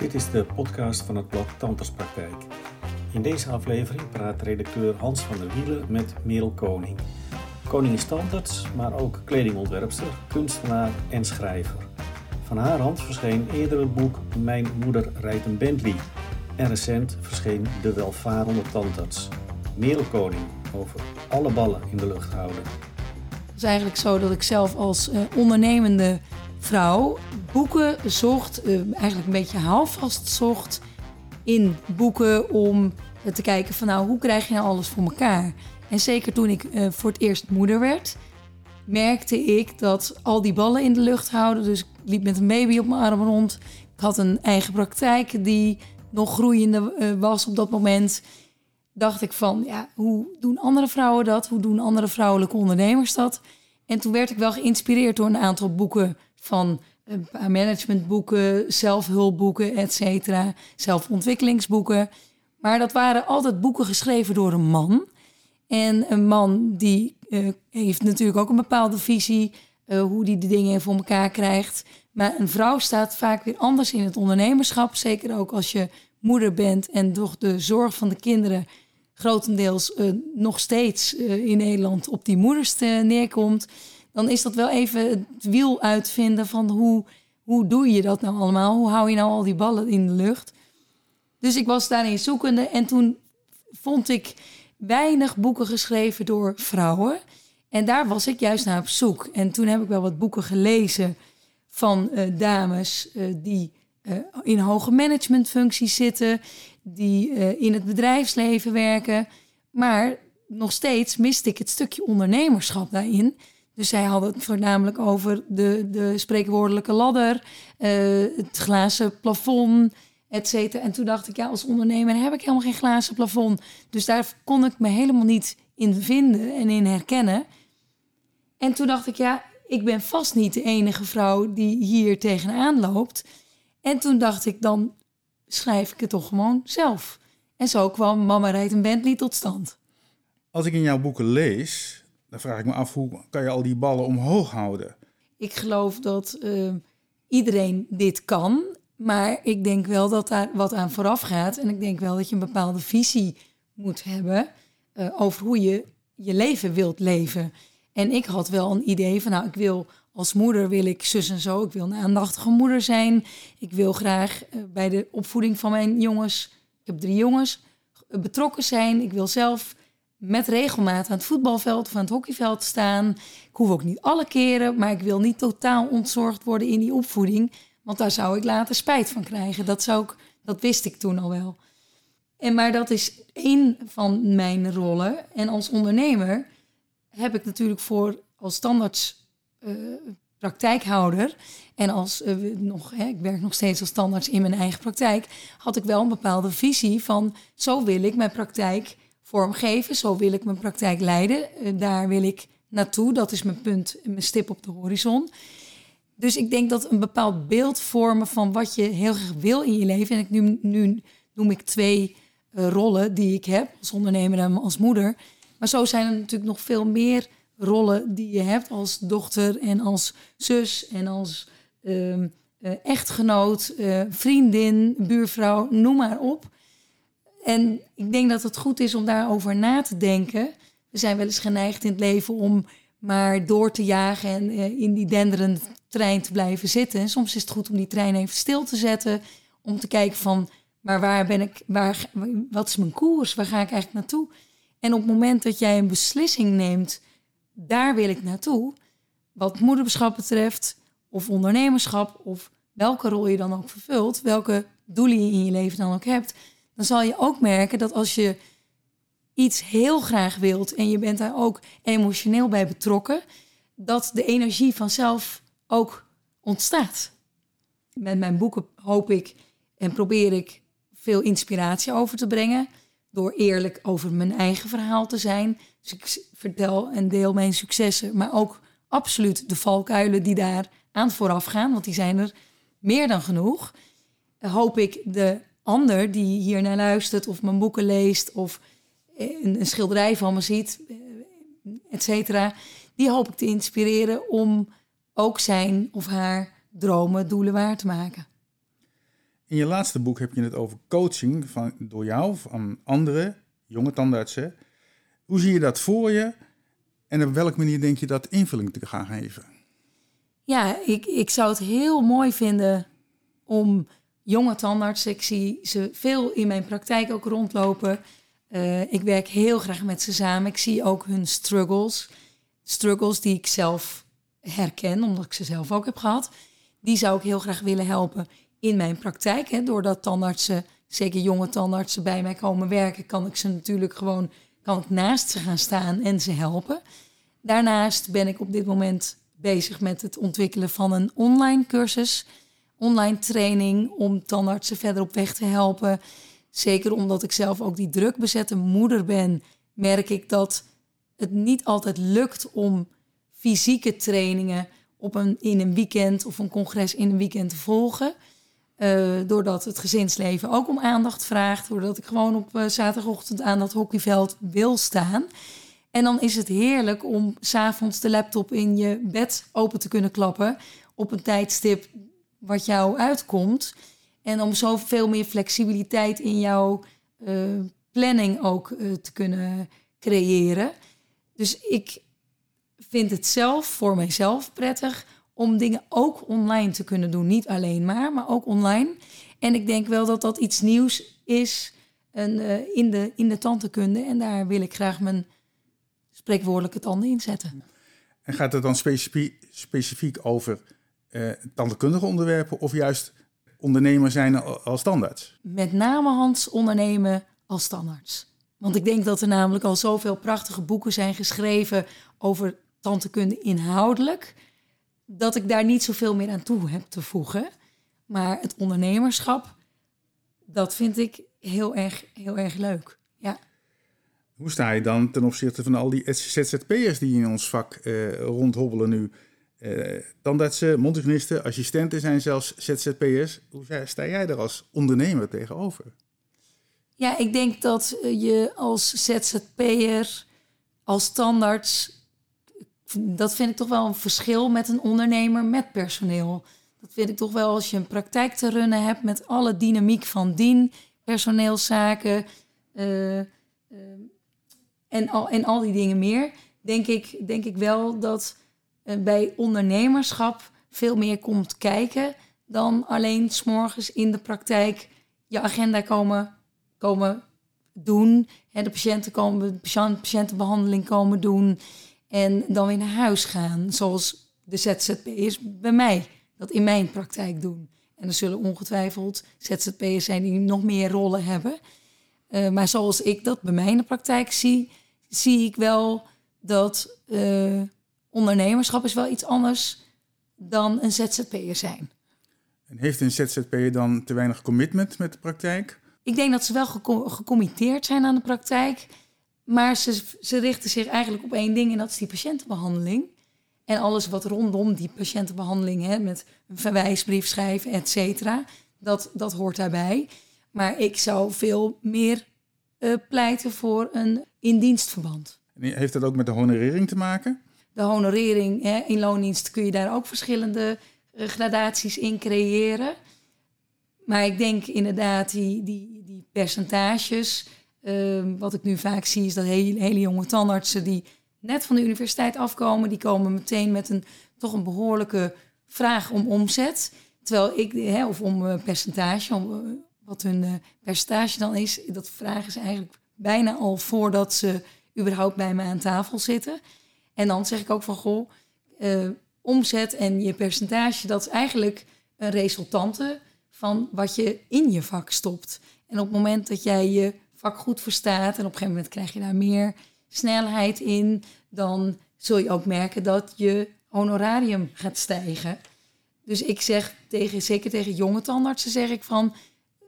Dit is de podcast van het blad Tanterspraktijk. In deze aflevering praat redacteur Hans van der Wielen met Merel Koning. Koning is tandarts, maar ook kledingontwerpster, kunstenaar en schrijver. Van haar hand verscheen eerder het boek Mijn moeder rijdt een Bentley. En recent verscheen De welvarende tandarts. Merel Koning over alle ballen in de lucht houden. Het is eigenlijk zo dat ik zelf als uh, ondernemende vrouw boeken zocht, uh, eigenlijk een beetje houvast zocht in boeken om te kijken van nou, hoe krijg je nou alles voor elkaar? En zeker toen ik uh, voor het eerst moeder werd, merkte ik dat al die ballen in de lucht houden. Dus ik liep met een baby op mijn arm rond. Ik had een eigen praktijk die nog groeiende was op dat moment. Dacht ik van, ja, hoe doen andere vrouwen dat? Hoe doen andere vrouwelijke ondernemers dat? En toen werd ik wel geïnspireerd door een aantal boeken van paar managementboeken, zelfhulpboeken, et cetera, zelfontwikkelingsboeken. Maar dat waren altijd boeken geschreven door een man. En een man die uh, heeft natuurlijk ook een bepaalde visie, uh, hoe die de dingen voor elkaar krijgt. Maar een vrouw staat vaak weer anders in het ondernemerschap. Zeker ook als je moeder bent en toch de zorg van de kinderen grotendeels nog steeds in Nederland op die moeders neerkomt dan is dat wel even het wiel uitvinden van hoe, hoe doe je dat nou allemaal? Hoe hou je nou al die ballen in de lucht? Dus ik was daarin zoekende en toen vond ik weinig boeken geschreven door vrouwen. En daar was ik juist naar op zoek. En toen heb ik wel wat boeken gelezen van uh, dames uh, die uh, in hoge managementfuncties zitten, die in het bedrijfsleven werken. Maar nog steeds miste ik het stukje ondernemerschap daarin. Dus zij hadden het voornamelijk over de, de spreekwoordelijke ladder, uh, het glazen plafond, et cetera. En toen dacht ik, ja, als ondernemer heb ik helemaal geen glazen plafond. Dus daar kon ik me helemaal niet in vinden en in herkennen. En toen dacht ik, ja, ik ben vast niet de enige vrouw die hier tegenaan loopt. En toen dacht ik, dan schrijf ik het toch gewoon zelf. En zo kwam Mama rijdt een Bentley tot stand. Als ik in jouw boeken lees, dan vraag ik me af, hoe kan je al die ballen omhoog houden? Ik geloof dat uh, iedereen dit kan. Maar ik denk wel dat daar wat aan vooraf gaat. En ik denk wel dat je een bepaalde visie moet hebben uh, over hoe je je leven wilt leven. En ik had wel een idee van, nou, ik wil als moeder wil ik zus en zo. Ik wil een aandachtige moeder zijn. Ik wil graag uh, bij de opvoeding van mijn jongens, ik heb drie jongens, betrokken zijn. Ik wil zelf met regelmaat aan het voetbalveld of aan het hockeyveld staan. Ik hoef ook niet alle keren, maar ik wil niet totaal ontzorgd worden in die opvoeding. Want daar zou ik later spijt van krijgen. Dat, zou ik, dat wist ik toen al wel. En maar dat is één van mijn rollen. En als ondernemer heb ik natuurlijk voor als standaards uh, praktijkhouder en als uh, nog, hè, ik werk nog steeds als standaards in mijn eigen praktijk, had ik wel een bepaalde visie van zo wil ik mijn praktijk vormgeven. Zo wil ik mijn praktijk leiden. Eh, daar wil ik naartoe. Dat is mijn punt, mijn stip op de horizon. Dus ik denk dat een bepaald beeld vormen van wat je heel graag wil in je leven. En ik nu, nu noem ik twee uh, rollen die ik heb als ondernemer en als moeder. Maar zo zijn er natuurlijk nog veel meer rollen die je hebt als dochter en als zus en als uh, uh, echtgenoot, vriendin, buurvrouw, noem maar op. En ik denk dat het goed is om daarover na te denken. We zijn wel eens geneigd in het leven om maar door te jagen en uh, in die denderende trein te blijven zitten. En soms is het goed om die trein even stil te zetten. Om te kijken van, maar waar ben ik, waar, wat is mijn koers? Waar ga ik eigenlijk naartoe? En op het moment dat jij een beslissing neemt, daar wil ik naartoe. Wat moederschap betreft, of ondernemerschap, of welke rol je dan ook vervult, welke doelen je in je leven dan ook hebt dan zal je ook merken dat als je iets heel graag wilt en je bent daar ook emotioneel bij betrokken, dat de energie vanzelf ook ontstaat. Met mijn boeken hoop ik en probeer ik veel inspiratie over te brengen. Door eerlijk over mijn eigen verhaal te zijn. Dus ik vertel en deel mijn successen, maar ook absoluut de valkuilen die daar aan vooraf gaan, want die zijn er meer dan genoeg. Hoop ik de ander die hier naar luistert of mijn boeken leest of een, een schilderij van me ziet, eh, et cetera, die hoop ik te inspireren om ook zijn of haar dromen, doelen waar te maken. In je laatste boek heb je het over coaching van, door jou, van andere jonge tandartsen. Hoe zie je dat voor je en op welke manier denk je dat invulling te gaan geven? Ja, ik, ik zou het heel mooi vinden om jonge tandartsen, ik zie ze veel in mijn praktijk ook rondlopen. Uh, ik werk heel graag met ze samen. Ik zie ook hun struggles. Struggles die ik zelf herken, omdat ik ze zelf ook heb gehad. Die zou ik heel graag willen helpen in mijn praktijk. Hè. Doordat tandartsen, zeker jonge tandartsen, bij mij komen werken, kan ik ze natuurlijk gewoon kan ik naast ze gaan staan en ze helpen. Daarnaast ben ik op dit moment bezig met het ontwikkelen van een online cursus, online training om tandartsen verder op weg te helpen. Zeker omdat ik zelf ook die druk bezette moeder ben, merk ik dat het niet altijd lukt om fysieke trainingen op een, in een weekend of een congres in een weekend te volgen. Uh, doordat het gezinsleven ook om aandacht vraagt. Doordat ik gewoon op uh, zaterdagochtend aan dat hockeyveld wil staan. En dan is het heerlijk om s'avonds de laptop in je bed open te kunnen klappen. Op een tijdstip wat jou uitkomt. En om zoveel meer flexibiliteit in jouw uh, planning ook te kunnen creëren. Dus ik vind het zelf voor mijzelf prettig om dingen ook online te kunnen doen. Niet alleen maar, maar ook online. En ik denk wel dat dat iets nieuws is en, uh, in, de, in de tandheelkunde. En daar wil ik graag mijn spreekwoordelijke tanden in zetten. En gaat het dan specifiek over uh, tandheelkundige onderwerpen of juist ondernemer zijn als standaard? Met name Hans ondernemen als standaard. Want ik denk dat er namelijk al zoveel prachtige boeken zijn geschreven over tandheelkunde inhoudelijk dat ik daar niet zoveel meer aan toe heb te voegen. Maar het ondernemerschap, dat vind ik heel erg, heel erg leuk. Ja. Hoe sta je dan ten opzichte van al die ZZP'ers die in ons vak uh, rondhobbelen nu? Uh, tandartsen, mondhygiënisten, assistenten zijn zelfs ZZP'ers. Hoe sta jij daar als ondernemer tegenover? Ja, ik denk dat je als ZZP'er, als standaard dat vind ik toch wel een verschil met een ondernemer met personeel. Dat vind ik toch wel als je een praktijk te runnen hebt met alle dynamiek van dien, personeelszaken uh, en, al, en al die dingen meer. Denk ik, denk ik wel dat bij ondernemerschap veel meer komt kijken dan alleen s'morgens in de praktijk je agenda komen, komen doen. Hè, de patiënten komen, de patiëntenbehandeling komen doen. En dan weer naar huis gaan, zoals de ZZP'ers bij mij dat in mijn praktijk doen. En er zullen ongetwijfeld ZZP'ers zijn die nog meer rollen hebben. Uh, maar zoals ik dat bij mij in de praktijk zie, zie ik wel dat uh, ondernemerschap is wel iets anders dan een ZZP'er zijn. En heeft een ZZP'er dan te weinig commitment met de praktijk? Ik denk dat ze wel gecommitteerd zijn aan de praktijk. Maar ze, ze richten zich eigenlijk op één ding en dat is die patiëntenbehandeling. En alles wat rondom die patiëntenbehandeling, hè, met een verwijsbrief schrijven, et cetera, dat, dat hoort daarbij. Maar ik zou veel meer uh, pleiten voor een indienstverband. Heeft dat ook met de honorering te maken? De honorering hè, in loondienst kun je daar ook verschillende uh, gradaties in creëren. Maar ik denk inderdaad, die, die, die percentages, Ehm, wat ik nu vaak zie is dat hele, hele jonge tandartsen die net van de universiteit afkomen, die komen meteen met een toch een behoorlijke vraag om omzet. Terwijl ik, hè, of om uh, percentage, om, uh, wat hun percentage dan is, dat vragen ze eigenlijk bijna al voordat ze überhaupt bij me aan tafel zitten. En dan zeg ik ook van, goh, omzet en je percentage, dat is eigenlijk een resultante van wat je in je vak stopt. En op het moment dat jij je vak goed verstaat en op een gegeven moment krijg je daar meer snelheid in, dan zul je ook merken dat je honorarium gaat stijgen. Dus ik zeg tegen, zeker tegen jonge tandartsen, zeg ik van,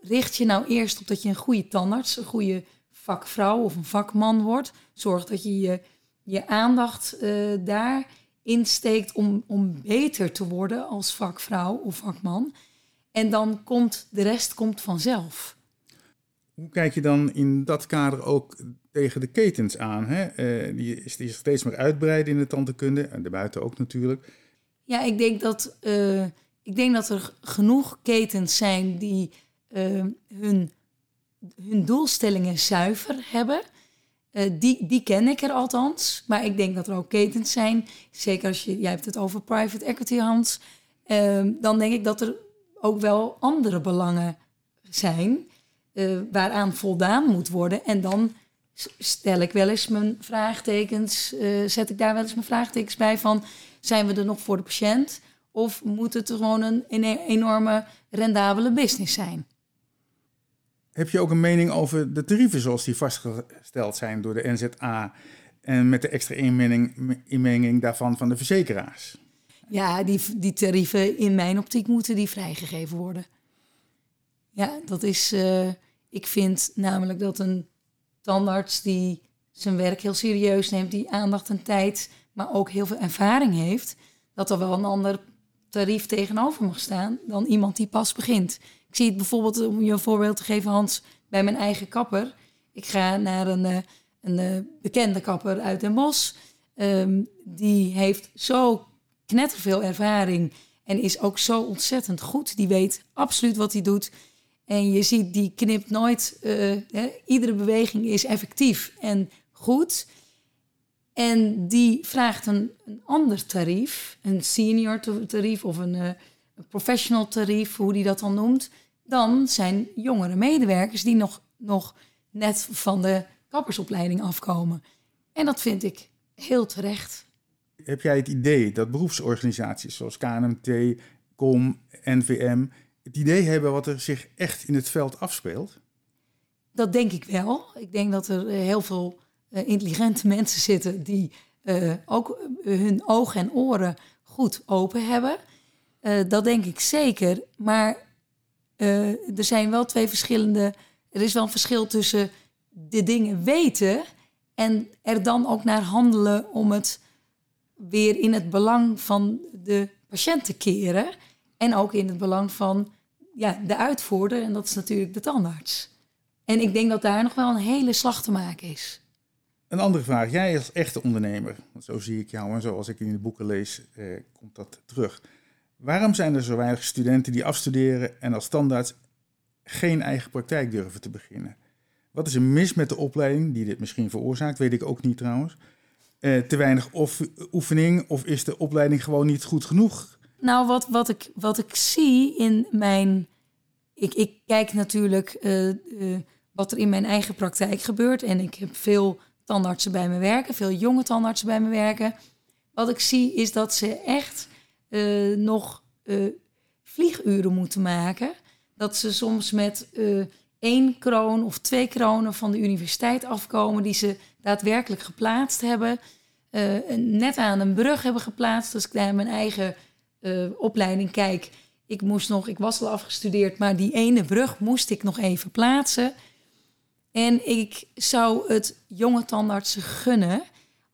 richt je nou eerst op dat je een goede tandarts, een goede vakvrouw of een vakman wordt. Zorg dat je je, je aandacht uh, daar insteekt om, om beter te worden als vakvrouw of vakman. En dan komt de rest komt vanzelf. Hoe kijk je dan in dat kader ook tegen de ketens aan? Hè? Uh, die, is, die steeds meer uitbreiden in de tandheelkunde en daarbuiten ook natuurlijk. Ja, ik denk dat, uh, ik denk dat er genoeg ketens zijn die uh, hun, hun doelstellingen zuiver hebben. Uh, die, die ken ik er althans. Maar ik denk dat er ook ketens zijn. Zeker als je, jij hebt het over private equity, Hans. Uh, dan denk ik dat er ook wel andere belangen zijn. Uh, waaraan voldaan moet worden. En dan stel ik wel eens mijn vraagtekens. zet ik daar wel eens mijn vraagtekens bij van... zijn we er nog voor de patiënt? Of moet het gewoon een enorme rendabele business zijn? Heb je ook een mening over de tarieven zoals die vastgesteld zijn door de NZA en met de extra inmenging, daarvan van de verzekeraars? Ja, die, die tarieven in mijn optiek moeten die vrijgegeven worden. Ja, dat is. Uh, ik vind namelijk dat een tandarts die zijn werk heel serieus neemt, die aandacht en tijd, maar ook heel veel ervaring heeft, dat er wel een ander tarief tegenover mag staan dan iemand die pas begint. Ik zie het bijvoorbeeld, om je een voorbeeld te geven, Hans, bij mijn eigen kapper. Ik ga naar een, eh, een, eh, bekende kapper uit Den Bosch. Um, die heeft zo knetterveel ervaring en is ook zo ontzettend goed. Die weet absoluut wat hij doet. En je ziet, die knipt nooit. Hè, iedere beweging is effectief en goed. En die vraagt een, een ander tarief, een senior tarief of een, een professional tarief, hoe die dat dan noemt, dan zijn jongere medewerkers die nog, nog net van de kappersopleiding afkomen. En dat vind ik heel terecht. Heb jij het idee dat beroepsorganisaties zoals KNMT, COM, NVM het idee hebben wat er zich echt in het veld afspeelt? Dat denk ik wel. Ik denk dat er heel veel uh, intelligente mensen zitten die uh, ook hun ogen en oren goed open hebben. Uh, dat denk ik zeker. Maar er zijn wel twee verschillende. Er is wel een verschil tussen de dingen weten en er dan ook naar handelen om het weer in het belang van de patiënt te keren. En ook in het belang van ja, de uitvoerder, en dat is natuurlijk de tandarts. En ik denk dat daar nog wel een hele slag te maken is. Een andere vraag. Jij als echte ondernemer, zo zie ik jou en zoals ik in de boeken lees, eh, komt dat terug. Waarom zijn er zo weinig studenten die afstuderen en als standaard geen eigen praktijk durven te beginnen? Wat is er mis met de opleiding die dit misschien veroorzaakt? Weet ik ook niet trouwens. Eh, te weinig of, oefening of is de opleiding gewoon niet goed genoeg? Nou, wat, wat, ik, wat ik zie in mijn. Ik, ik kijk natuurlijk uh, uh, wat er in mijn eigen praktijk gebeurt. En ik heb veel tandartsen bij me werken, veel jonge tandartsen bij me werken. Wat ik zie is dat ze echt uh, nog uh, vlieguren moeten maken. Dat ze soms met uh, één kroon of twee kronen van de universiteit afkomen die ze daadwerkelijk geplaatst hebben. net aan een brug hebben geplaatst. Als ik naar mijn eigen opleiding kijk, ik moest nog, ik was al afgestudeerd, maar die ene brug moest ik nog even plaatsen. En ik zou het jonge tandartsen gunnen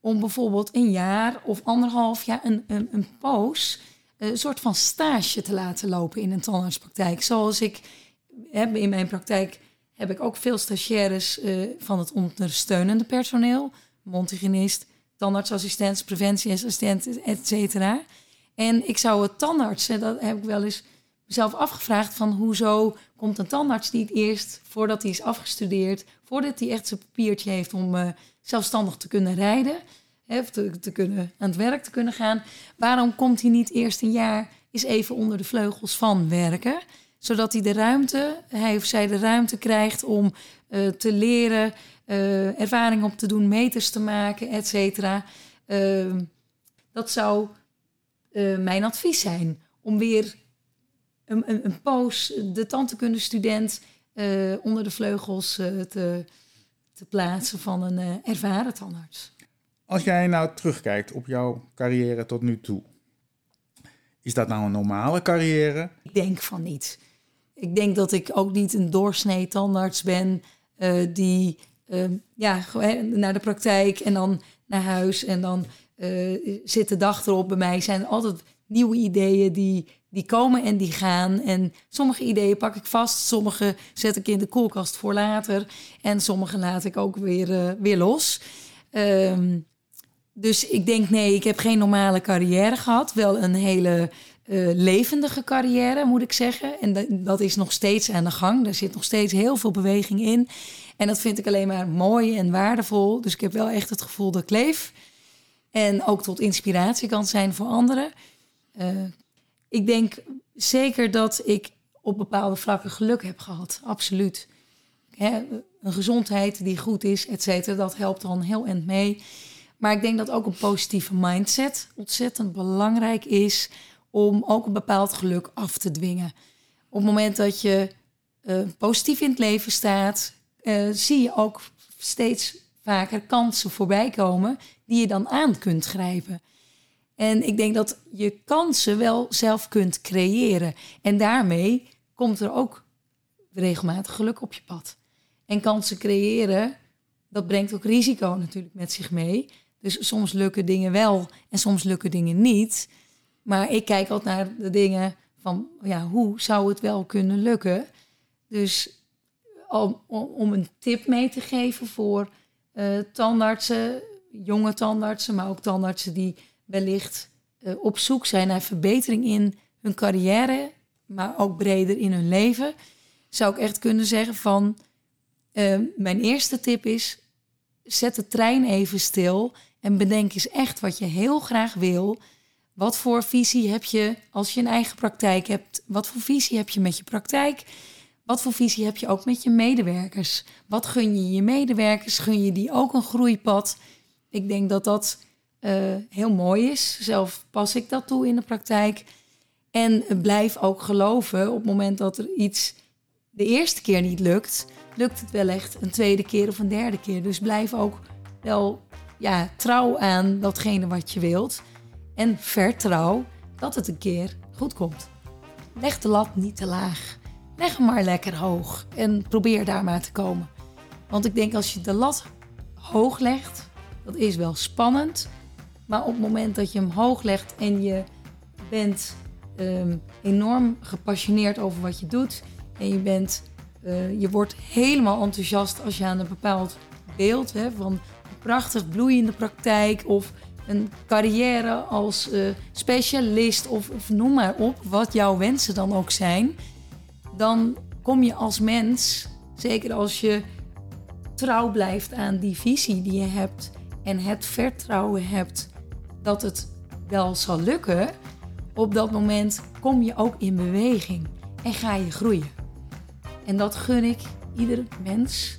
om bijvoorbeeld een jaar of anderhalf jaar een, een, een poos, een soort van stage te laten lopen in een tandartspraktijk. Zoals ik heb in mijn praktijk heb ik ook veel stagiaires uh, van het ondersteunende personeel, mondhygiënist, tandartsassistent, preventieassistent, et cetera. En ik zou het tandartsen, dat heb ik wel eens mezelf afgevraagd van hoezo komt een tandarts niet eerst voordat hij is afgestudeerd, voordat hij echt zijn papiertje heeft om uh, zelfstandig te kunnen rijden, hè, of te, kunnen aan het werk te kunnen gaan. Waarom komt hij niet eerst een jaar eens even onder de vleugels van werken, zodat hij de ruimte, hij of zij de ruimte krijgt om uh, te leren, uh, ervaring op te doen, meters te maken, et cetera. Ehm, dat zou mijn advies zijn om weer een, een, een poos de tandheelkunde-student uh, onder de vleugels uh, te, te plaatsen van een uh, ervaren tandarts. Als jij nou terugkijkt op jouw carrière tot nu toe, is dat nou een normale carrière? Ik denk van niet. Ik denk dat ik ook niet een doorsnee tandarts ben die ehm, ja, naar de praktijk en dan naar huis en dan zit de dag erop. Bij mij zijn altijd nieuwe ideeën die die komen en die gaan. En sommige ideeën pak ik vast, sommige zet ik in de koelkast voor later. En sommige laat ik ook weer, uh, weer los. Um, dus ik denk, nee, ik heb geen normale carrière gehad. Wel een hele eh, levendige carrière, moet ik zeggen. En dat, is nog steeds aan de gang. Er zit nog steeds heel veel beweging in. En dat vind ik alleen maar mooi en waardevol. Dus ik heb wel echt het gevoel dat ik leef. En ook tot inspiratie kan zijn voor anderen. Uh, ik denk zeker dat ik op bepaalde vlakken geluk heb gehad. Absoluut. Hè, een gezondheid die goed is, et cetera, dat helpt dan heel end mee. Maar ik denk dat ook een positieve mindset ontzettend belangrijk is om ook een bepaald geluk af te dwingen. Op het moment dat je uh, positief in het leven staat, uh, zie je ook steeds vaker kansen voorbij komen die je dan aan kunt grijpen. En ik denk dat je kansen wel zelf kunt creëren. En daarmee komt er ook regelmatig geluk op je pad. En kansen creëren, dat brengt ook risico natuurlijk met zich mee. Dus soms lukken dingen wel en soms lukken dingen niet. Maar ik kijk altijd naar de dingen van, ja, hoe zou het wel kunnen lukken? Dus om, om een tip mee te geven voor uh, tandartsen, jonge tandartsen, maar ook tandartsen die wellicht uh, op zoek zijn naar verbetering in hun carrière, maar ook breder in hun leven, zou ik echt kunnen zeggen van uh, mijn eerste tip is zet de trein even stil en bedenk eens echt wat je heel graag wil. Wat voor visie heb je als je een eigen praktijk hebt? Wat voor visie heb je met je praktijk? Wat voor visie heb je ook met je medewerkers? Wat gun je je medewerkers? Gun je die ook een groeipad? Ik denk dat dat heel mooi is. Zelf pas ik dat toe in de praktijk. En blijf ook geloven op het moment dat er iets de eerste keer niet lukt, lukt het wel echt een tweede keer of een derde keer. Dus blijf ook wel ja, trouw aan datgene wat je wilt. En vertrouw dat het een keer goed komt. Leg de lat niet te laag. Leg hem maar lekker hoog en probeer daar maar te komen. Want ik denk als je de lat hoog legt, dat is wel spannend. Maar op het moment dat je hem hoog legt en je bent um, enorm gepassioneerd over wat je doet. En je, bent, uh, je wordt helemaal enthousiast als je aan een bepaald beeld hè, van een prachtig bloeiende praktijk of een carrière als uh, specialist of, of noem maar op, wat jouw wensen dan ook zijn. Dan kom je als mens, zeker als je trouw blijft aan die visie die je hebt en het vertrouwen hebt dat het wel zal lukken, op dat moment kom je ook in beweging en ga je groeien. En dat gun ik ieder mens,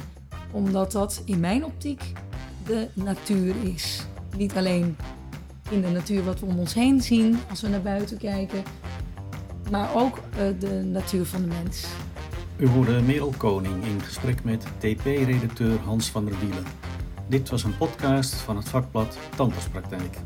omdat dat in mijn optiek de natuur is. Niet alleen in de natuur wat we om ons heen zien als we naar buiten kijken, maar ook uh, de natuur van de mens. U hoorde Merel Koning in gesprek met TP-redacteur Hans van der Wielen. Dit was een podcast van het vakblad Tandartspraktijk.